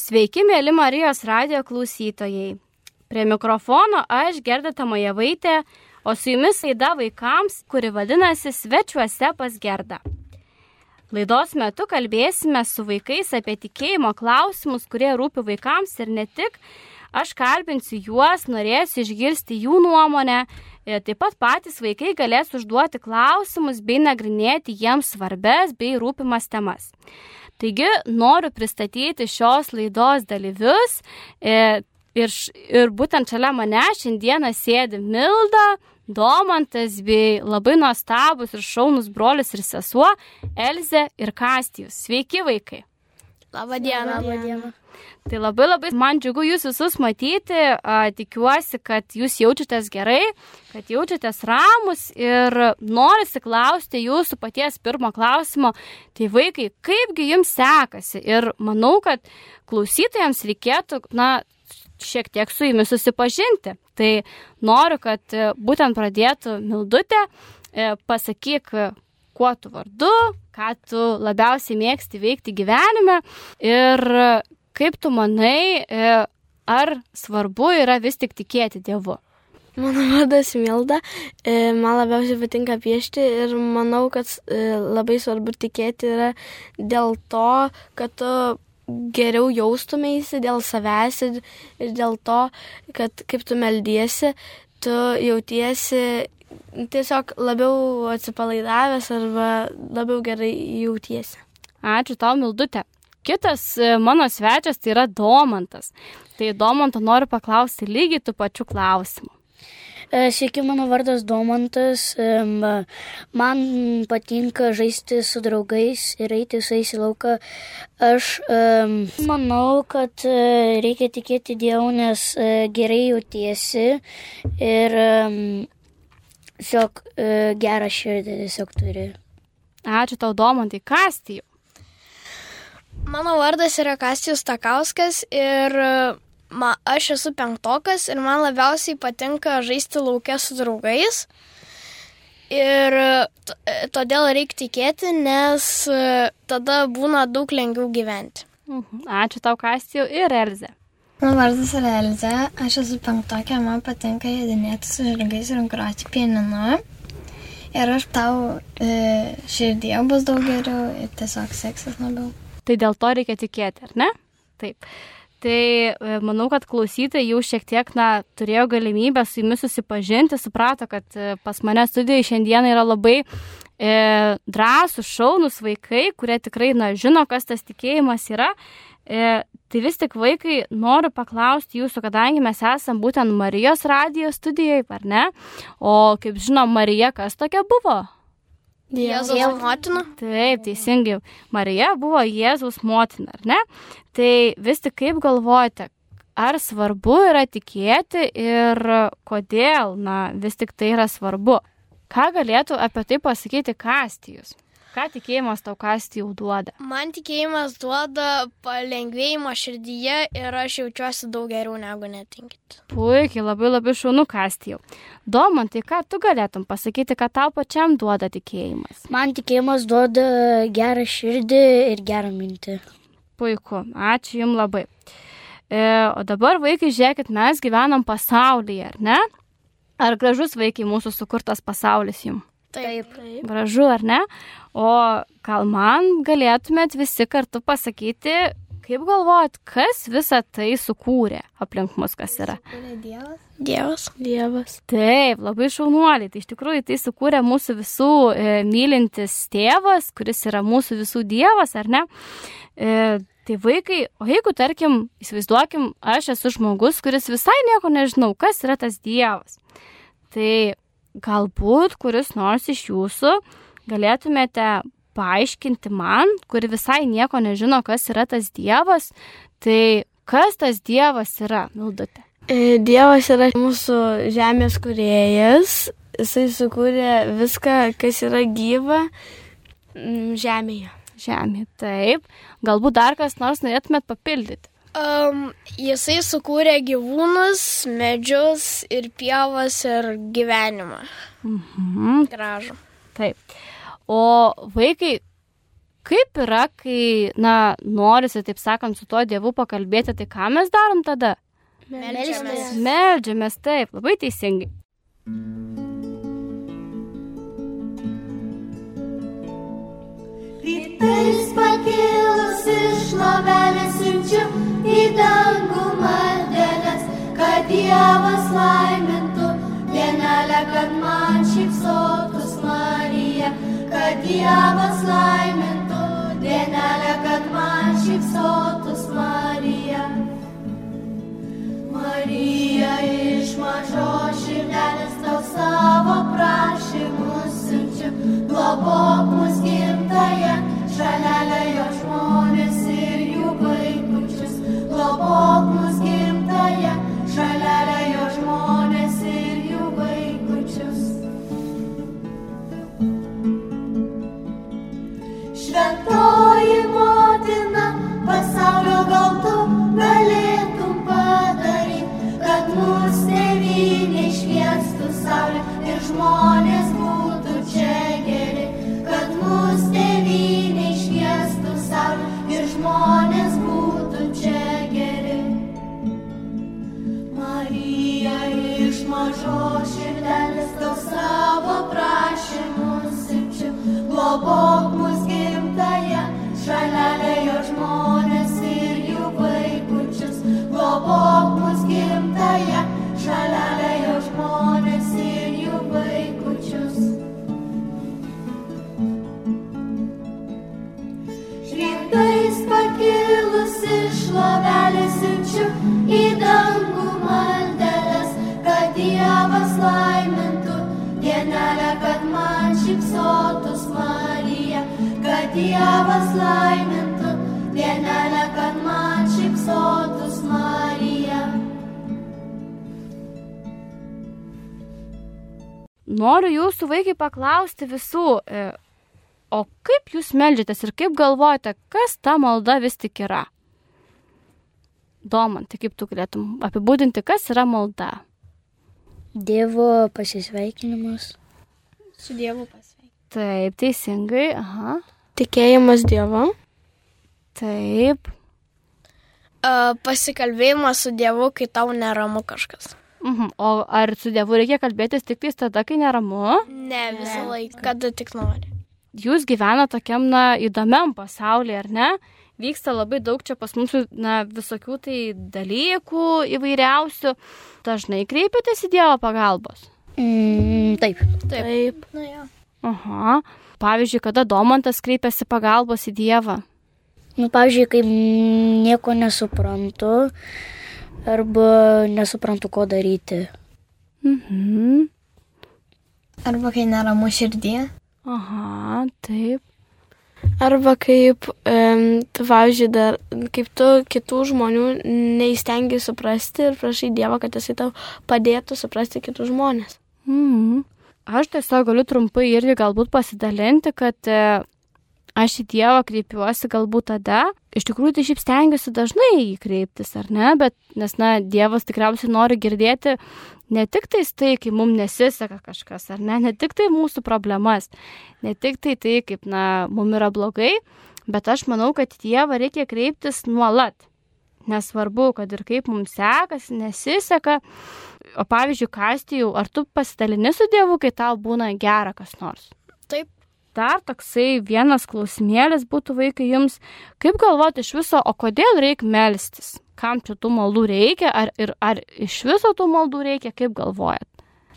Sveiki, mėly Marijos radio klausytojai. Prie mikrofono aš Gerda Tamajavaitė, o su jumis laida vaikams, kuri vadinasi Svečiuose pas Gerda. Laidos metu kalbėsime su vaikais apie tikėjimo klausimus, kurie rūpi vaikams ir ne tik. Aš kalbinsiu juos, norėsiu išgirsti jų nuomonę. Ir taip pat patys vaikai galės užduoti klausimus bei nagrinėti jiems svarbes bei rūpimas temas. Taigi noriu pristatyti šios laidos dalyvius ir, ir, ir būtent šalia mane šiandieną sėdi Milda, Domantas bei labai nuostabus ir šaunus brolius ir sesuo Elze ir Kastijus. Sveiki vaikai. Labą dieną. Labą dieną. Tai labai labai man džiugu jūs visus matyti, a, tikiuosi, kad jūs jaučiatės gerai, kad jaučiatės ramus ir norisi klausti jūsų paties pirmo klausimo, tai vaikai, kaipgi jums sekasi? Ir manau, kad klausytojams reikėtų, na, šiek tiek su jumis susipažinti. Tai noriu, kad e, būtent pradėtų Mildutė, e, pasakyk, kuo tu vardu, ką tu labiausiai mėgsti veikti gyvenime. Ir Kaip tu manai, e, ar svarbu yra vis tik tikėti Dievu? Mano vardas Milda, e, man labiausiai patinka piešti ir manau, kad e, labai svarbu tikėti yra dėl to, kad tu geriau jaustumėsi dėl savęs ir, ir dėl to, kad kaip tu meldiesi, tu jautiesi tiesiog labiau atsipalaidavęs arba labiau gerai jautiesi. Ačiū tau, Mildutė. Kitas e, mano svečias tai yra Domantas. Tai Domanto noriu paklausti lygiai tų pačių klausimų. E, sveiki, mano vardas Domantas. Man patinka žaisti su draugais ir eiti su jais į lauką. Aš um, manau, kad e, reikia tikėti Dievu, nes gerai jautiesi ir tiesiog gerą širdį tiesiog turi. Ačiū tau, Domantai, kastijų. Mano vardas yra Kastijus Takauskas ir ma, aš esu penktokas ir man labiausiai patinka žaisti laukia su draugais. Ir todėl reikia tikėti, nes tada būna daug lengviau gyventi. Mhm. Ačiū tau, Kastijų ir Elze. Mano vardas yra Elze, aš esu penktokė, man patinka jėdinėti su žirgais ir groti pieninu. Ir aš tau e, širdie bus daug geriau ir tiesiog seksis labiau. Tai dėl to reikia tikėti, ar ne? Taip. Tai e, manau, kad klausytojai jau šiek tiek, na, turėjo galimybę su jumis susipažinti, suprato, kad e, pas mane studijoje šiandieną yra labai e, drąsų, šaunus vaikai, kurie tikrai, na, žino, kas tas tikėjimas yra. E, tai vis tik vaikai noriu paklausti jūsų, kadangi mes esam būtent Marijos radijos studijoje, ar ne? O kaip žinom, Marija kas tokia buvo? Jėzaus motina. Taip, teisingai. Marija buvo Jėzaus motina, ar ne? Tai vis tik kaip galvojate, ar svarbu yra tikėti ir kodėl, na, vis tik tai yra svarbu? Ką galėtų apie tai pasakyti Kastijus? Ką tikėjimas tau kasti jau duoda? Man tikėjimas duoda palengvėjimo širdyje ir aš jaučiuosi daug geriau negu netinkit. Puikiai, labai labai šaunu kasti jau. Domant, tai ką tu galėtum pasakyti, kad tau pačiam duoda tikėjimas? Man tikėjimas duoda gerą širdį ir gerą mintį. Puiku, ačiū Jums labai. E, o dabar vaikai, žiūrėkit, mes gyvenam pasaulyje, ar ne? Ar gražus vaikai mūsų sukurtas pasaulis jums? Taip. Taip. Gražu, ar ne? O gal man galėtumėt visi kartu pasakyti, kaip galvojat, kas visą tai sukūrė aplink mus, kas yra? Dievas. Dievas. Dievas. Taip, labai šaunuoliai. Tai iš tikrųjų tai sukūrė mūsų visų e, mylintis tėvas, kuris yra mūsų visų dievas, ar ne? E, tai vaikai, o jeigu, tarkim, įsivaizduokim, aš esu žmogus, kuris visai nieko nežinau, kas yra tas dievas. Tai galbūt kuris nors iš jūsų galėtumėte paaiškinti man, kuri visai nieko nežino, kas yra tas Dievas, tai kas tas Dievas yra, Mildutė? E, dievas yra mūsų žemės kuriejas, jisai sukūrė viską, kas yra gyva žemėje. Žemė, taip. Galbūt dar kas nors norėtumėt papildyti. Um, jisai sukūrė gyvūnus, medžius ir pievas ir gyvenimą. Mhm. Gražu. Taip. O vaikai, kaip yra, kai, na, norisi, taip sakant, su tuo Dievu pakalbėti, tai ką mes darom tada? Meldžiamės. Meldžiamės, taip, labai teisingai. Rytais į dangų maldelės, kad Dievas laimintų. Dienelę, kad man šypsotus Marija, kad Dievas laimintų. Dienelę, kad man šypsotus Marija. Marija iš mažo širdelės tau savo prašymus siunčiu, globok mus gimtaje, šalelė smile. Kad Dievas laimintų dienelę, kad man šypsotus Marija. Noriu jūsų vaikai paklausti visų, e, o kaip jūs melžiatės ir kaip galvojate, kas ta malda vis tik yra? Domantai, kaip tu galėtum apibūdinti, kas yra malda? Dievo pasisveikinimas. Su Dievu pasveikinti. Taip, teisingai, aha, Tikėjimas Dievu. taip. Uh, pasikalbėjimas su Dievu, kai tau neramu kažkas. Mhm. O ar su Dievu reikia kalbėtis tik tais tada, kai neramu? Ne visą laiką, kada tik nori. Jūs gyvena tokiam, na, įdomiam pasaulyje, ar ne? Vyksta labai daug čia pas mus, na, visokių tai dalykų įvairiausių. Dažnai kreipiatės į Dievo pagalbos. Mm, taip. Taip. Na jo. Aha. Pavyzdžiui, kada Domantas kreipiasi pagalbos į Dievą. Nu, pavyzdžiui, kai nieko nesuprantu arba nesuprantu, ko daryti. Mhm. Arba kai neramu širdį. Aha, taip. Arba kaip, um, tu, pavyzdžiui, dar, kaip tu kitų žmonių neįstengi suprasti ir prašai Dievą, kad jisai tau padėtų suprasti kitus žmonės. Mhm. Aš tiesiog galiu trumpai irgi galbūt pasidalinti, kad e, aš į Dievą kreipiuosi galbūt tada. Iš tikrųjų, tai šiaip stengiuosi dažnai į jį kreiptis, ar ne? Bet, nes, na, Dievas tikriausiai nori girdėti ne tik tais tai, kai mums nesiseka kažkas, ar ne? Ne tik tai mūsų problemas, ne tik tai tai, kaip, na, mums yra blogai, bet aš manau, kad Dievą reikia kreiptis nuolat. Nesvarbu, kad ir kaip mums sekasi, nesiseka. O pavyzdžiui, kastijų, ar tu pasidalini su Dievu, kai tau būna gera kas nors? Taip. Dar toksai vienas klausimėlis būtų vaikai jums, kaip galvoti iš viso, o kodėl reikia melstis? Kam čia tų maldų reikia, ar, ir, ar iš viso tų maldų reikia, kaip galvojat?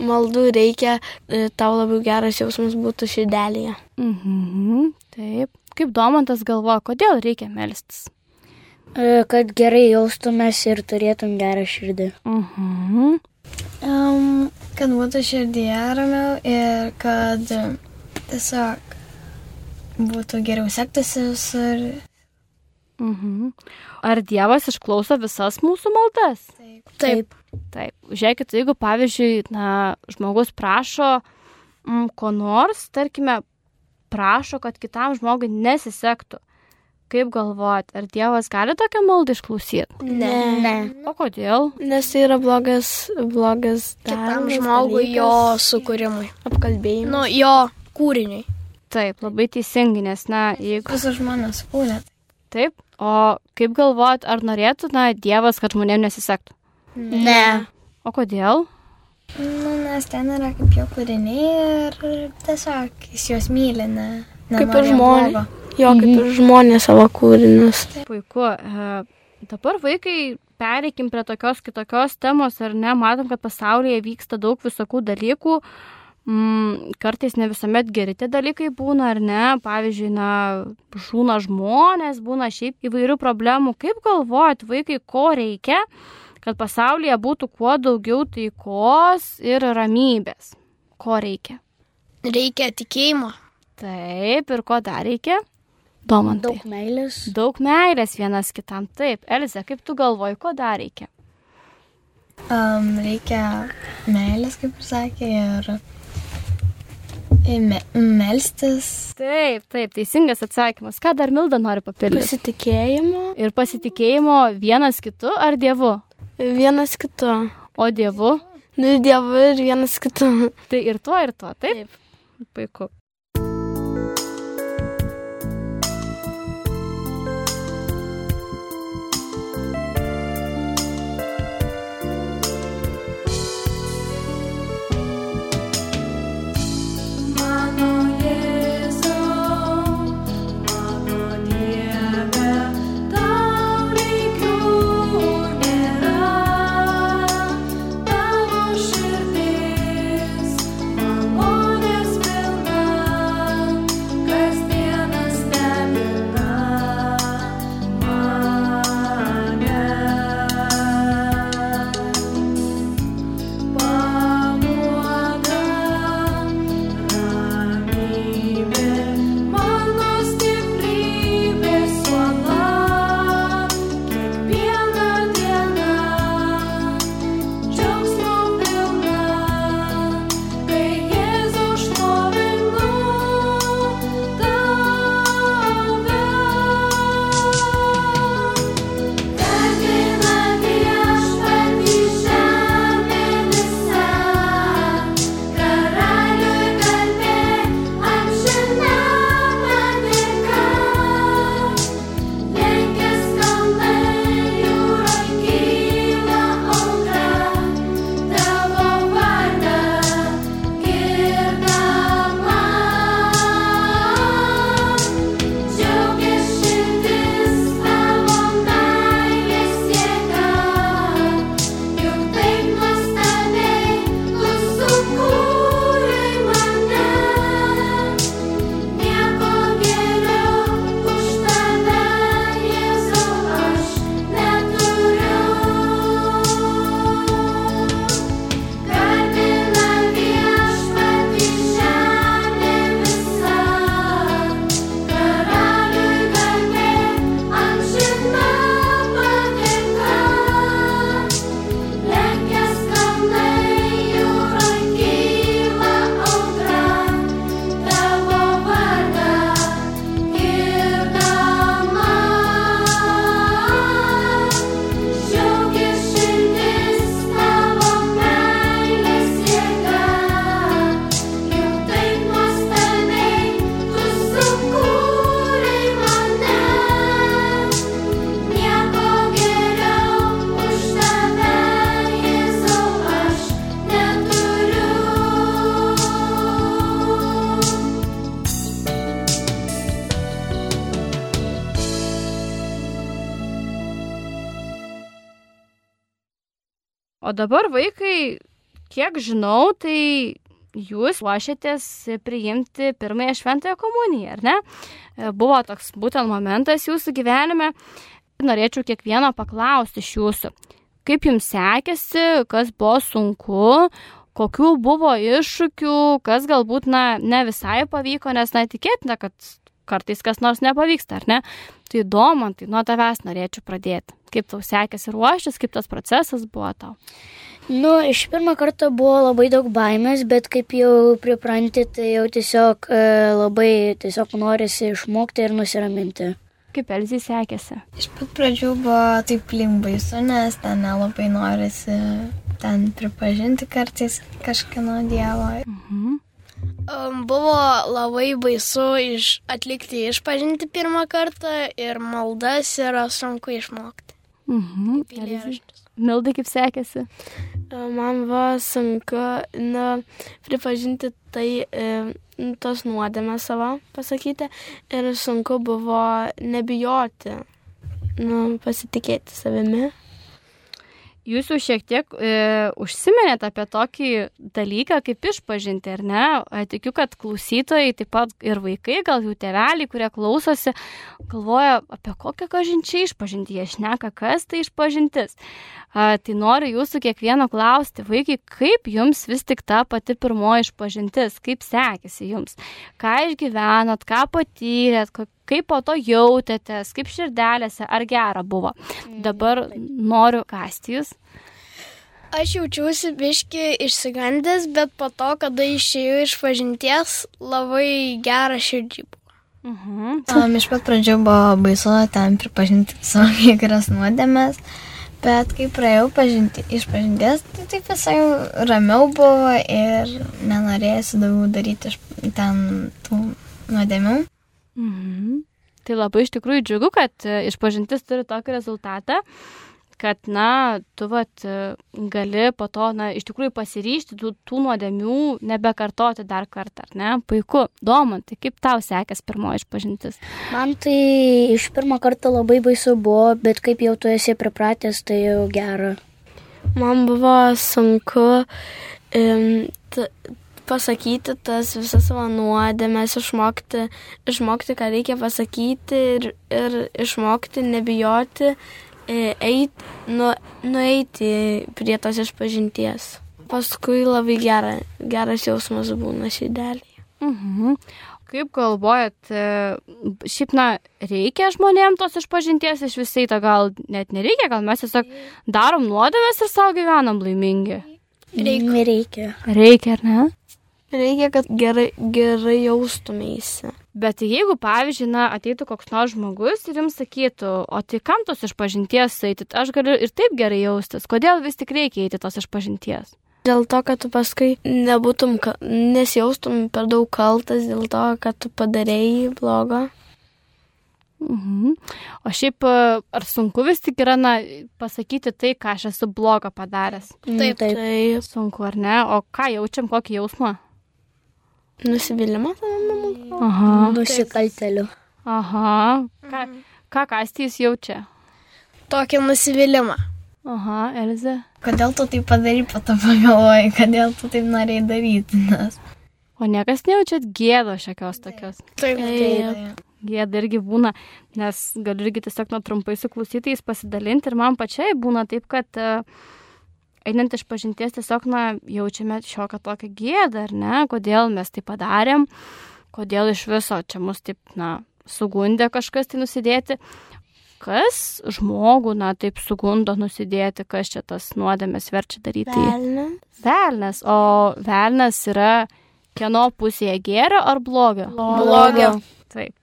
Maldų reikia, e, tau labiau geras jausmas būtų širdelėje. Mhm, taip. Kaip Domantas galvoja, kodėl reikia melstis? E, Kad gerai jaustumės ir turėtum gerą širdį. Mhm. Um, kad būtų širdyje ramiau ir kad um, tiesiog būtų geriau sektasi visur. Mhm. Ar Dievas išklauso visas mūsų maldas? Taip. Taip. Žiūrėkit, jeigu pavyzdžiui, na, žmogus prašo mm, ko nors, tarkime, prašo, kad kitam žmogui nesisektų. Kaip galvojat, ar Dievas gali tokią maldą išklausyti? Ne. Ne. O kodėl? Nes tai yra blogas, blogas Kitam žmogui, jo dalykas, sukūrimui. apkalbėjimas. Nu, jo kūriniui. Taip, labai teisingai, nes, na, jeigu... Visus žmonės kūrė. Taip, o kaip galvojat, ar norėtų, na, Dievas, kad žmonėms nesisektų? Ne. O kodėl? Nu, nes ten yra kaip jo kūriniai ir tiesiog jis juos myli, ne. Kaip ir žmonės. Jo, kaip ir žmonės savo kūrinius. Puiku. E, dabar vaikai pereikim prie tokios kitokios temos, ar ne? Matom, kad pasaulyje vyksta daug visokių dalykų. Mm, kartais ne visuomet geri tie dalykai būna, ar ne? Pavyzdžiui, na, žūna žmonės, būna šiaip įvairių problemų. Kaip galvojat, vaikai, ko reikia, kad pasaulyje būtų kuo daugiau taikos ir ramybės? Ko reikia? Reikia tikėjimo. Taip, ir ko dar reikia? Domantai. Daug meilės. Daug meilės vienas kitam. Taip, Eliza, kaip tu galvoji, ko dar reikia? Um, reikia meilės, kaip ir sakė, ir ir me, melstis. Taip, taip, teisingas atsakymas. Ką dar Milda nori papildyti? Pasitikėjimo. Ir pasitikėjimo vienas kitu ar Dievu? Vienas kitu. O Dievu? Nu, ir dievu ir vienas kitu. Tai ir tuo, ir tuo. Taip. taip. Puiku. Dabar vaikai, kiek žinau, tai jūs ruošiatės priimti pirmąją šventąją komuniją, ar ne? E, Buvo toks būtent momentas jūsų gyvenime. Norėčiau kiekvieno paklausti iš jūsų, kaip jums sekėsi, kas buvo sunku, kokių buvo iššūkių, kas galbūt, na, ne visai pavyko, nes, na, tikėtina, kad kartais kas nors nepavyksta, ar ne? Tai įdomu, tai nuo tavęs norėčiau pradėti. Kaip tau sekėsi ruoštis, kaip tas procesas buvo tau? Nu, iš pirmą kartą buvo labai daug baimės, bet kaip jau pripranti, tai jau tiesiog e, labai tiesiog norisi išmokti ir nusiraminti. Kaip Elzai sekėsi? Iš pat pradžių buvo taip limbaisu, nes ten nelabai norisi ten pripažinti kartais kažkieno dievo. Mhm. Um, buvo labai baisu iš, atlikti išpažinti pirmą kartą ir maldas yra sunku išmokti. Mhm. Eilėraštis. Mildai kaip sekėsi? E, Man buvo sunku nu, pripažinti tai, e, nu, tos nuodėmės savo pasakyti ir sunku buvo nebijoti, nu, pasitikėti savimi. Jūs jau šiek tiek e, užsiminėte apie tokį dalyką kaip išpažinti, ar ne? Tikiu, kad klausytojai, taip pat ir vaikai, gal jų tėveliai, kurie klausosi, galvoja, apie kokią kažinčią išpažinti, jie šneka, kas tai išpažintis. A, tai noriu jūsų kiekvieno klausti, vaikai, kaip jums vis tik ta pati pirmoji išpažintis, kaip sekėsi jums, ką išgyvenot, ką patyrėt, kaip po to jautėtės, kaip širdelėse, ar gera buvo. Dabar noriu kasti jūs. Aš jaučiausi biški išsigandęs, bet po to, kada išėjau iš pažinties, labai gera širdžiai buvo. Mhm. Um, iš pat pradžių buvo baisu ten pripažinti savo kurias nuodėmės, bet kai praėjau pažinti, iš pažinties, tai taip visai ramiau buvo ir nenorėjusi daugiau daryti iš ten tų nuodėmių. Mhm. Tai labai iš tikrųjų džiugu, kad e, išpažintis turi tokį rezultatą, kad, na, tu vat, e, gali po to, na, iš tikrųjų pasiryšti tų, tų nuodėmių nebekartoti dar kartą, ar ne? Puiku. Domantai, kaip tau sekės pirmoji išpažintis? Man tai iš pirmo karto labai baisu buvo, bet kaip jau tu esi pripratęs, tai jau gera. Man buvo sunku um, pasakyti tas visas savo nuodėmės, išmokti, išmokti, ką reikia pasakyti ir, ir išmokti nebijoti eiti, nu, nueiti prie tos išpažinties. Paskui labai gera, geras jausmas būna širdelėje. Mhm. Kaip galvojat, e, šiaip, na, reikia žmonėms tos išpažinties iš visai, to gal net nereikia, gal mes tiesiog darom nuodėmės ir savo gyvenam laimingi. Reikia. Reikia. Reikia, ar ne? Reikia, kad gerai, gerai jaustumėsi. Bet jeigu, pavyzdžiui, na, ateitų koks nors žmogus ir jums sakytų, o tai kam tos išpažinties eiti, aš galiu ir taip gerai jaustis, kodėl vis tik reikia eiti tos išpažinties? Dėl to, kad tu paskui nebūtum, nesijaustum per daug kaltas dėl to, kad tu padarėjai blogo. Mhm. O šiaip, e, ar sunku vis tik yra, na, pasakyti tai, ką aš esu blogo padaręs? Taip. taip. Tai Sunku, ar ne? O ką jaučiam, kokį jausmą? Nusivylimas. Aha. Nusikalteliu. Aha. Ką, ką kastys jaučia? Tokį nusivylimą. Aha, Elze. Kodėl tu tai padarai, po to pagalvoji, kodėl tu taip norėjai daryti, nes O niekas nejaučiat gėdo šiokios tokios. Taip, Taip. Gėda irgi būna, nes galiu irgi tiesiog nuo trumpai su klausytais pasidalinti ir man pačiai būna taip, kad e, einant iš pažinties tiesiog, na, jaučiame šiokią tokią gėdą, ar ne, kodėl mes tai padarėm, kodėl iš viso čia mus taip, na, sugundė kažkas tai nusidėti. Kas žmogų, na, taip sugundo nusidėti, kas čia tas nuodėmės verčia daryti? Velnias. Velnes. O velnes yra kieno pusėje gėrio ar blogio? Blogio. Taip.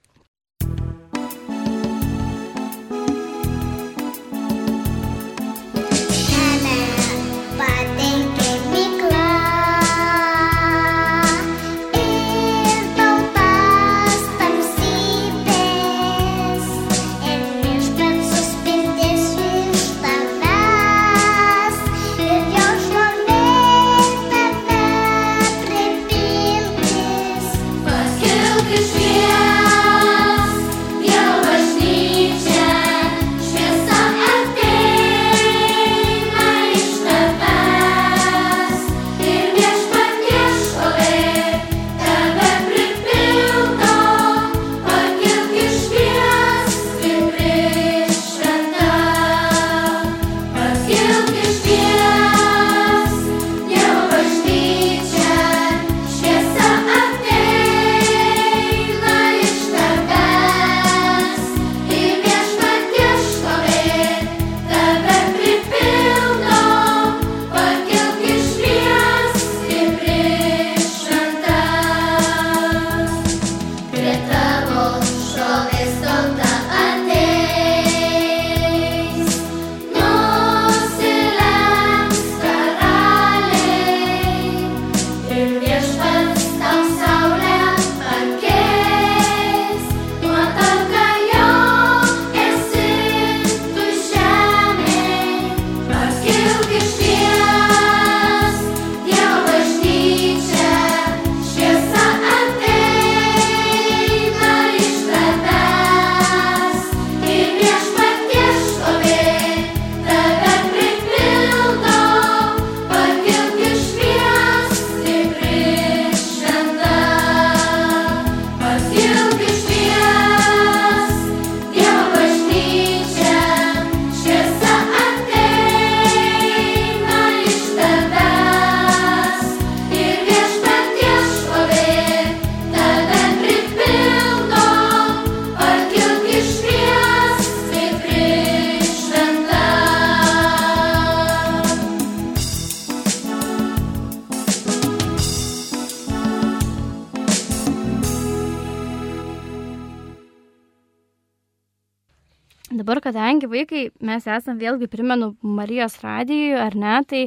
Dabar, kadangi vaikai, mes esam vėlgi, primenu, Marijos radijui, ar ne, tai,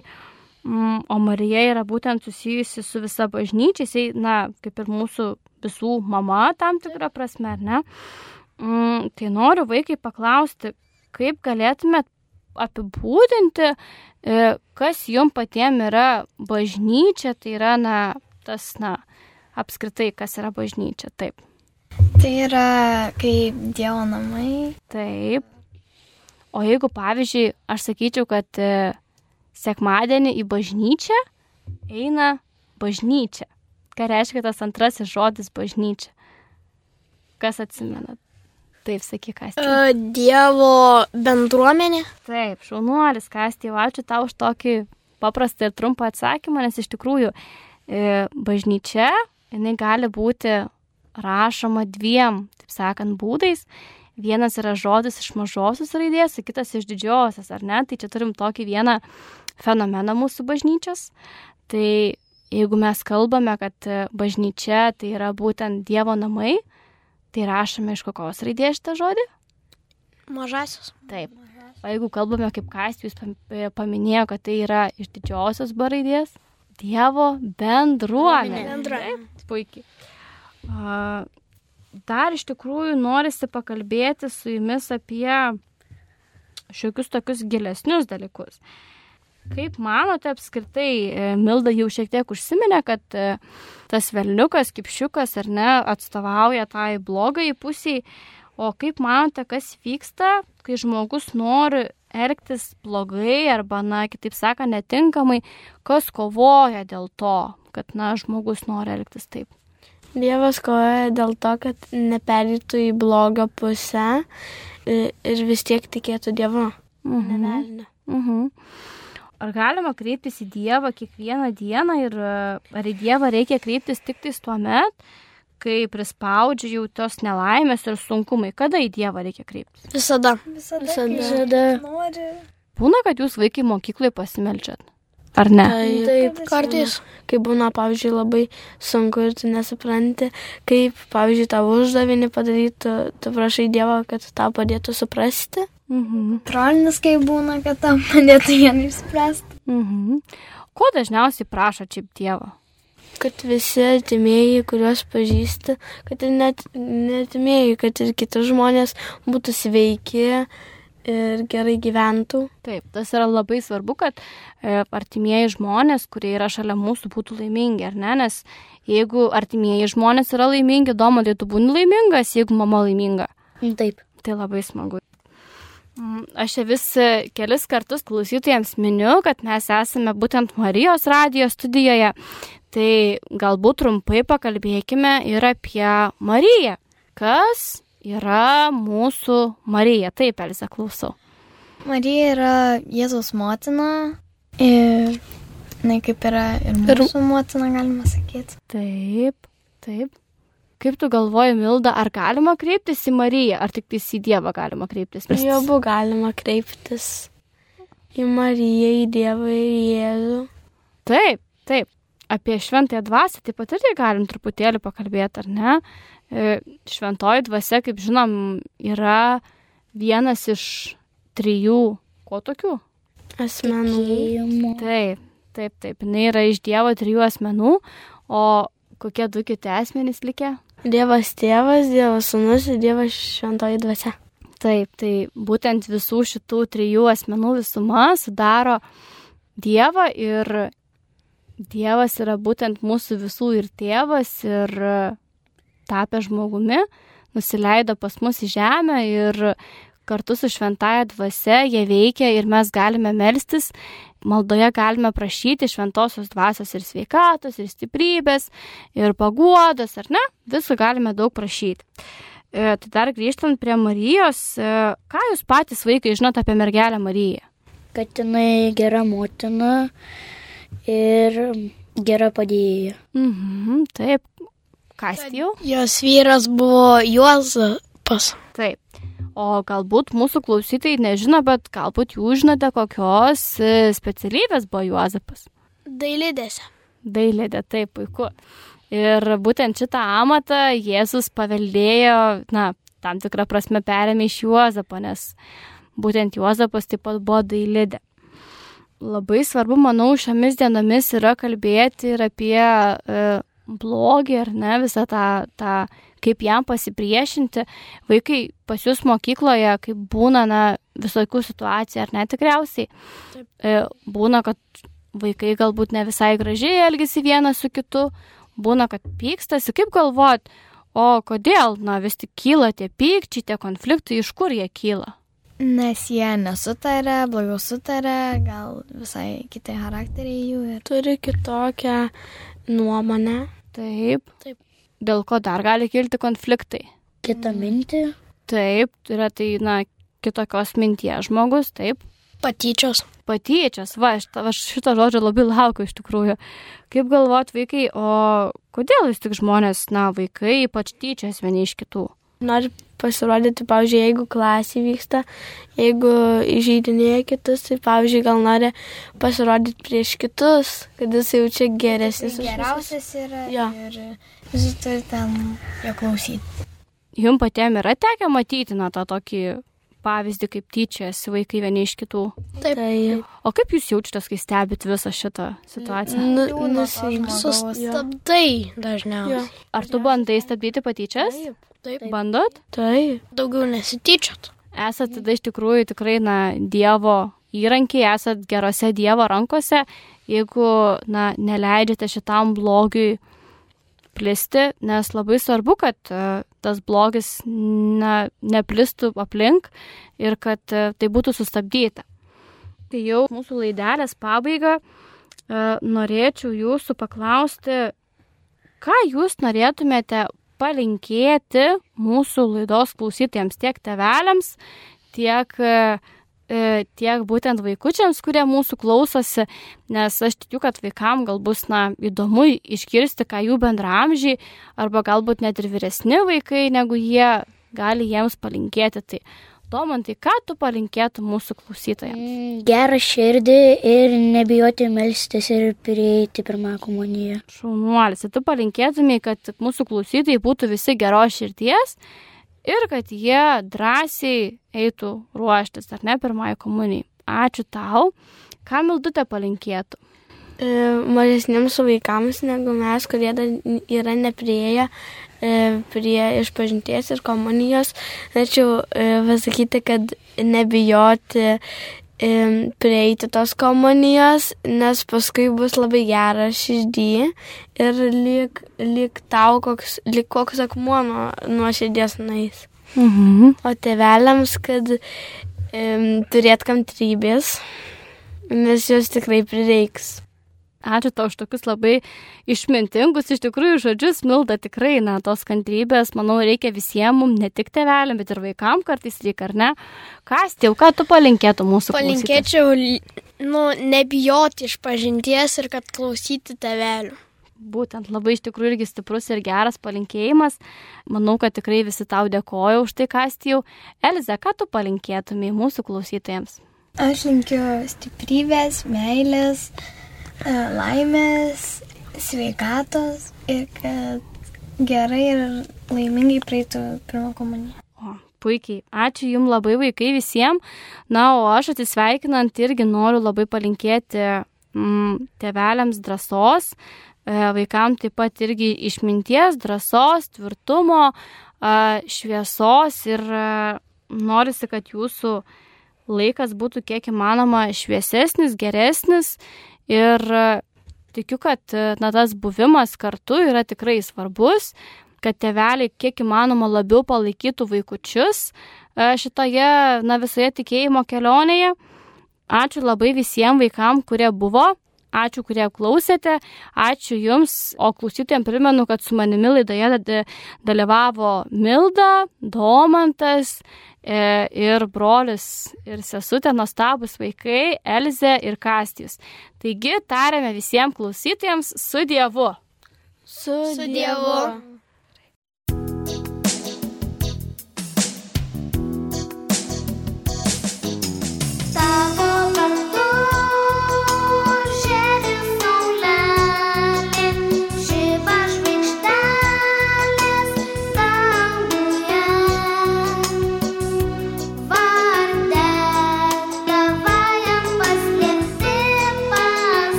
mm, o Marija yra būtent susijusi su visa bažnyčia, jisai, na, kaip ir mūsų visų mama tam tikrą prasme, ar ne. Mm, tai noriu vaikai paklausti, kaip galėtumėt apibūdinti, e, kas jum patiem yra bažnyčia, tai yra, na, tas, na, apskritai, kas yra bažnyčia, taip. Tai yra kaip Dievo namai. Taip. O jeigu, pavyzdžiui, aš sakyčiau, kad e, sekmadienį į bažnyčią eina bažnyčia. Ką reiškia tas antrasis žodis bažnyčia? Kas atsimenat? Taip, sakyk, kas. E, Dievo bendruomenė. Taip, šaunuolis, Kastė, ačiū tau už tokį paprastą ir trumpą atsakymą, nes iš tikrųjų e, bažnyčia, jinai gali būti rašoma dviem, taip sakant, būdais. Vienas yra žodis iš mažosios raidės, kitas iš didžiosios, ar ne? Tai čia turim tokį vieną fenomeną mūsų bažnyčios. Tai jeigu mes kalbame, kad bažnyčia tai yra būtent Dievo namai, tai rašome iš kokios raidės šitą žodį? Mažasis. Taip. O jeigu kalbame, kaip Kastijus paminėjo, kad tai yra iš didžiosios B raidės, Dievo bendruomenė. Bendruomenė. Puikiai. Dar iš tikrųjų norisi pakalbėti su jumis apie šiokius tokius gilesnius dalykus. Kaip manote apskritai, e, Milda jau šiek tiek užsiminė, kad e, tas velniukas, kipšiukas ar ne, atstovauja tai blogai pusiai, o kaip manote, kas vyksta, kai žmogus nori elgtis blogai arba, na, kitaip sakant, netinkamai, kas kovoja dėl to, kad, na, žmogus nori elgtis taip. Dievas kovoja dėl to, kad neperėtų į blogą pusę i- ir vis tiek tikėtų Dievu. Mhm. Nevelnė. Mhm. Ar galima kreiptis į Dievą kiekvieną dieną ir e, ar į Dievą reikia kreiptis tik tais tuo met, kai prispaudžia jau tos nelaimės ir sunkumai? Kada į Dievą reikia kreiptis? Visada. Visada. Visada. Visada. Būna, kad jūs vaikai mokyklai pasimelčiat. Ar ne? Taip, Kartais. kai būna, pavyzdžiui, labai sunku ir tu nesupranti, kaip, pavyzdžiui, tą uždavinį padaryti, tu, tu prašai Dievą, kad tau padėtų suprasti. Mhm. Trolinis, kai būna, kad tam padėtų vieną išspręsti. Mhm. Ko dažniausiai prašo čia Dievo? Kad visi artimieji, kuriuos pažįsti, kad ir net netimieji, kad ir kiti žmonės būtų sveiki ir gerai gyventų. Taip, tas yra labai svarbu, kad e, artimieji žmonės, kurie yra šalia mūsų, būtų laimingi, ar ne? Nes jeigu artimieji žmonės yra laimingi, domalai tu būni laimingas, jeigu mama laiminga. Taip. Tai labai smagu. Mm, Aš čia vis e, kelis kartus klausytojams miniu, kad mes esame būtent Marijos radijos studijoje. Tai galbūt trumpai pakalbėkime ir apie Mariją. Kas yra mūsų Marija? Taip, Elisa, klausau. Marija yra Jėzaus motina ir, na, kaip yra ir mūsų motina, galima sakyti. Taip, taip. Kaip tu galvoji, Milda, ar galima kreiptis į Mariją, ar tik į Dievą galima kreiptis? Į abu galima kreiptis. Į Mariją, į Dievą ir į Jėzų. Taip, taip. Apie šventąją dvasę taip pat irgi galim truputėlį pakalbėti, ar ne? E, Šventoji dvasia, kaip žinom, yra vienas iš trijų, ko tokių? Asmenų. Taip, taip, taip. Jis yra iš Dievo trijų asmenų, o kokie du kiti asmenys likę? Dievas tėvas, Dievas sunus ir Dievas šventoji dvasia. Taip, tai būtent visų šitų trijų asmenų visuma sudaro Dievą ir Dievas yra būtent mūsų visų ir tėvas ir tapę žmogumi, nusileido pas mus į žemę ir kartu su šventaja dvasia jie veikia ir mes galime melstis, maldoje galime prašyti šventosios dvasios ir sveikatos, ir stiprybės, ir paguodos, ar ne? Visų galime daug prašyti. E, tai dar grįžtant prie Marijos, e, ką jūs patys vaikai žinote apie mergelę Mariją? Kad jinai gera motina ir gera padėjėja. Mhm, taip. Kas jau? Jos vyras buvo Juozapas. Taip. O galbūt mūsų klausytojai nežino, bet galbūt jūs žinote, kokios e, specialybės buvo Juozapas. Dailidėse. Dailėdė, taip, puiku. Ir būtent šitą amatą Jėzus paveldėjo, na, tam tikrą prasme perėmė iš Juozapo, nes būtent Juozapas taip pat buvo dailidė. Labai svarbu, manau, šiomis dienomis yra kalbėti ir apie e, blogį, ar ne, visą tą, tą, kaip jam pasipriešinti. Vaikai pas jūs mokykloje, kaip būna, na, visokių situacijų, ar ne tikriausiai. E, būna, kad vaikai galbūt ne visai gražiai elgesi vienas su kitu, būna, kad pykstasi, kaip galvot, o kodėl, na, vis tik kyla tie pykčiai, tie konfliktai, iš kur jie kyla? Nes jie nesutarė, blogiau sutarė, gal visai kitai charakteriai jų ir Turi kitokią nuomonę. Taip. Taip. Dėl ko dar gali kilti konfliktai? Kita mintį. Taip, yra tai, na, kitokios minties žmogus, taip. patyčios. Patyčias, va, aš, aš šito žodžio labai laukiu iš tikrųjų. Kaip galvot vaikai, o kodėl vis tik žmonės, na, vaikai ypač tyčias vieni iš kitų? Nori pasirodyti, pavyzdžiui, jeigu klasė vyksta, jeigu įžeidinėja kitus, tai, pavyzdžiui, gal nori pasirodyti prieš kitus, kad jis jaučia geresnis. už visus. Geriausias yra Jo. ir visi turi tam jo klausyti. Jums patiem yra tekę matyti, na, tą tokį pavyzdį, kaip tyčiasi vaikai vieni iš kitų. Tai O kaip jūs jaučiatės, kai stebit visą šitą situaciją? nu, žmogaus. Sustabdai dažniausiai. Ar tu bandai stabdyti patyčias? Taip. Bandot? Taip. Daugiau nesityčiot. Esat tada iš tikrųjų tikrai, na, Dievo įrankiai, esat gerose Dievo rankose, jeigu, na, neleidžiate šitam blogiui plisti, nes labai svarbu, kad e, tas blogis, na, neplistų aplink ir kad e, tai būtų sustabdyta. Tai jau mūsų laidelės pabaiga, e, norėčiau jūsų paklausti, ką jūs norėtumėte palinkėti mūsų laidos klausytėjams, tiek teveliams, tiek, e, e, tiek būtent vaikučiams, kurie mūsų klausosi, nes aš tikiu, kad vaikam gal bus na, įdomu išgirsti, ką jų bendramžiai arba galbūt net ir vyresni vaikai negu jie gali jiems palinkėti. Tai Domantai, ką tu palinkėtum mūsų klausytojams? Mm, Gerą širdį ir nebijoti melstis ir prieiti pirmą komuniją. Šaunuolis, ir tu palinkėtumai, kad mūsų klausytojai būtų visi geros širties ir kad jie drąsiai eitų ruoštis, ar ne, pirmąjį komunijai. Ačiū tau. Ką Mildutė palinkėtų? E, mažesniems vaikams negu mes, kurie dar yra neprieėję prie išpažinties ir komunijos, norėčiau e, pasakyti, kad nebijoti e, prieiti tos komunijos, nes paskui bus labai gera širdį ir lyg, lyg tau koks, lyg koks akmuo nuo, nuo širdies nais. Mhm. O tėveliams, kad e, turėt kantrybės, nes jos tikrai prireiks. Ačiū tau už tokius labai išmintingus, iš tikrųjų, žodžius, Milda tikrai, na, tos kantrybės, manau, reikia visiems, mums, ne tik tėveliam, bet ir vaikam kartais reikia, ar ne? Kas jau, ką tu palinkėtum mūsų klausytojams? Palinkėčiau, nu, nebijoti iš pažinties ir kad klausyti tevelių. Būtent labai iš tikrųjų irgi stiprus ir geras palinkėjimas. Manau, kad tikrai visi tau dėkoju už tai, kas jau. Eliza, ką tu palinkėtumai mūsų klausytojams? Aš linkiu stiprybės, meilės, e, laimės, sveikatos ir kad gerai ir laimingai praeitų pirmą komuniją. Puikiai. Ačiū Jums labai vaikai visiems. Na, o aš atsisveikinant irgi noriu labai palinkėti mm, tėveliams drąsos, e, vaikams taip pat irgi išminties, drąsos, tvirtumo, e, šviesos ir e, norisi, kad jūsų laikas būtų kiek įmanoma šviesesnis, geresnis ir e, tikiu, kad e, na, tas buvimas kartu yra tikrai svarbus, kad tėveliai kiek įmanoma labiau palaikytų vaikučius e, šitoje, na, visoje tikėjimo kelionėje. Ačiū labai visiems vaikams, kurie buvo. Ačiū, kurie klausėte. Ačiū Jums. O klausytėm primenu, kad su manimi laidoje da- dalyvavo Milda, Domantas e, ir brolis ir sesutė, nuostabus vaikai, Elze ir Kastijus. Taigi, tariame visiems klausytėjams su Dievu. Su, Su Dievu.